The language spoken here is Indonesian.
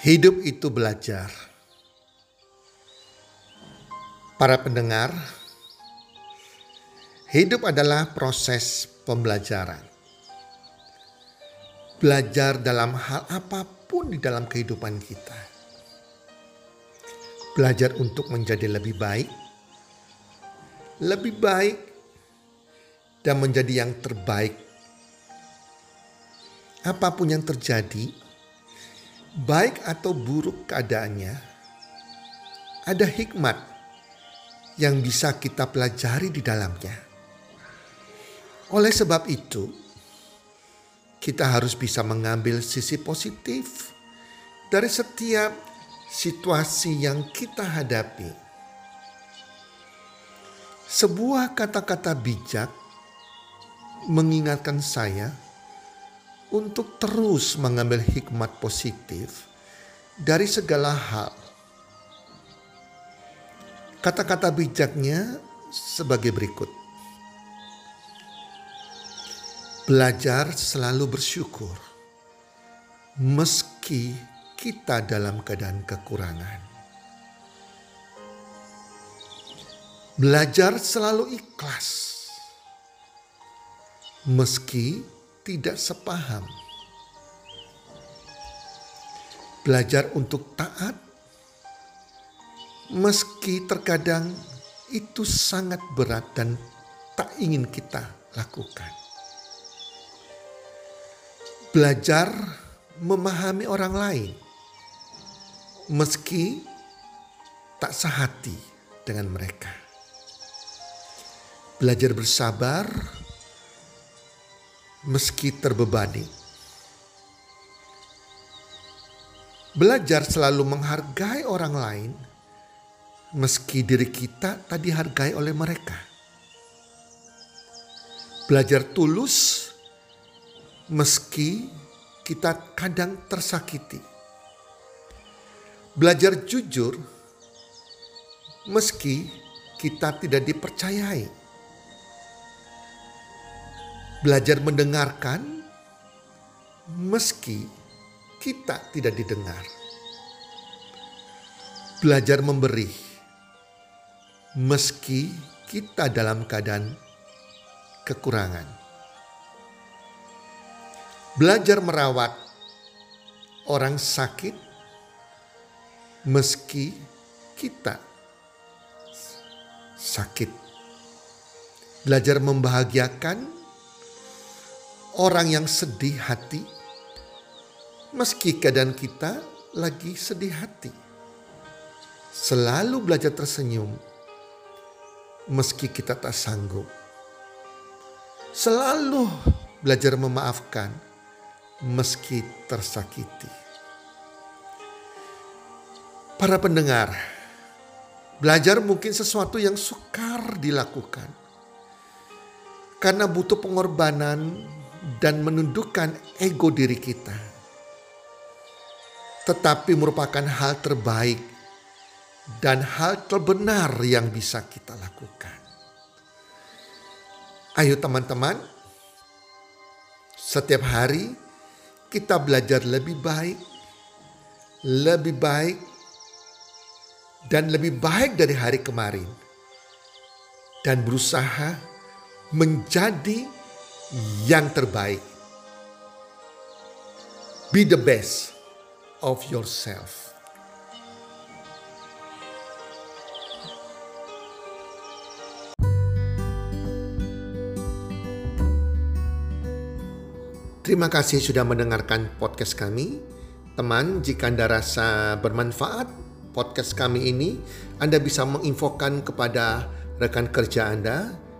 Hidup itu belajar. Para pendengar, hidup adalah proses pembelajaran. Belajar dalam hal apa pun di dalam kehidupan kita. Belajar untuk menjadi lebih baik, lebih baik, dan menjadi yang terbaik. Apa pun yang terjadi, baik atau buruk keadaannya, ada hikmat yang bisa kita pelajari di dalamnya. Oleh sebab itu, kita harus bisa mengambil sisi positif dari setiap situasi yang kita hadapi. Sebuah kata-kata bijak mengingatkan saya untuk terus mengambil hikmat positif dari segala hal. Kata-kata bijaknya sebagai berikut. Belajar selalu bersyukur meski kita dalam keadaan kekurangan. Belajar selalu ikhlas meski tidak sepaham. Belajar untuk taat, meski terkadang itu sangat berat dan tak ingin kita lakukan. Belajar memahami orang lain, meski tak sehati dengan mereka. Belajar bersabar meski terbebani. Belajar selalu menghargai orang lain meski diri kita tak dihargai oleh mereka. Belajar tulus meski kita kadang tersakiti. Belajar jujur meski kita tidak dipercayai belajar mendengarkan meski kita tidak didengar. Belajar memberi meski kita dalam keadaan kekurangan. Belajar merawat orang sakit meski kita sakit. Belajar membahagiakan orang yang sedih hati, meski keadaan kita lagi sedih hati. Selalu belajar tersenyum, meski kita tak sanggup. Selalu belajar memaafkan, meski tersakiti. Para pendengar, belajar mungkin sesuatu yang sukar dilakukan karena butuh pengorbanan dan menundukkan ego diri kita, tetapi merupakan hal terbaik dan hal terbenar yang bisa kita lakukan. Ayo, teman-teman, setiap hari kita belajar lebih baik, lebih baik, dan lebih baik dari hari kemarin, dan berusaha menjadi yang terbaik. Be the best of yourself. Terima kasih sudah mendengarkan podcast kami. Teman, jika Anda rasa bermanfaat podcast kami ini, Anda bisa menginfokan kepada rekan kerja Anda,